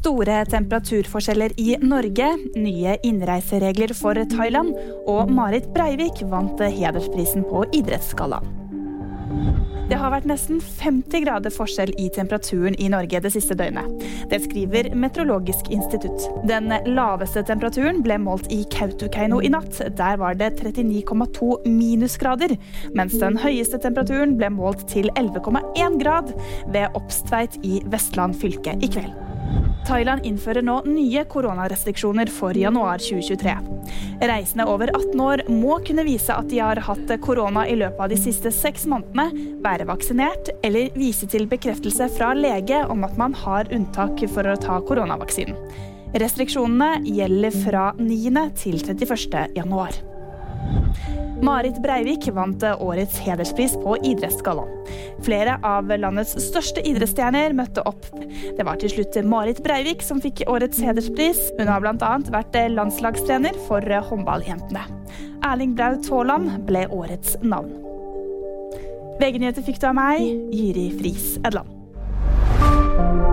Store temperaturforskjeller i Norge, nye innreiseregler for Thailand og Marit Breivik vant hedersprisen på Idrettsgallaen. Det har vært nesten 50 grader forskjell i temperaturen i Norge det siste døgnet. Det skriver Meteorologisk institutt. Den laveste temperaturen ble målt i Kautokeino i natt. Der var det 39,2 minusgrader. Mens den høyeste temperaturen ble målt til 11,1 grad ved Oppstveit i Vestland fylke i kveld. Thailand innfører nå nye koronarestriksjoner for januar 2023. Reisende over 18 år må kunne vise at de har hatt korona i løpet av de siste seks månedene, være vaksinert eller vise til bekreftelse fra lege om at man har unntak for å ta koronavaksinen. Restriksjonene gjelder fra 9. til 31. januar. Marit Breivik vant årets hederspris på Idrettsgallaen. Flere av landets største idrettsstjerner møtte opp. Det var til slutt Marit Breivik som fikk årets hederspris. Hun har bl.a. vært landslagstrener for håndballjentene. Erling Braut Haaland ble årets navn. VG-nyheter fikk du av meg, Jiri Friis Edland.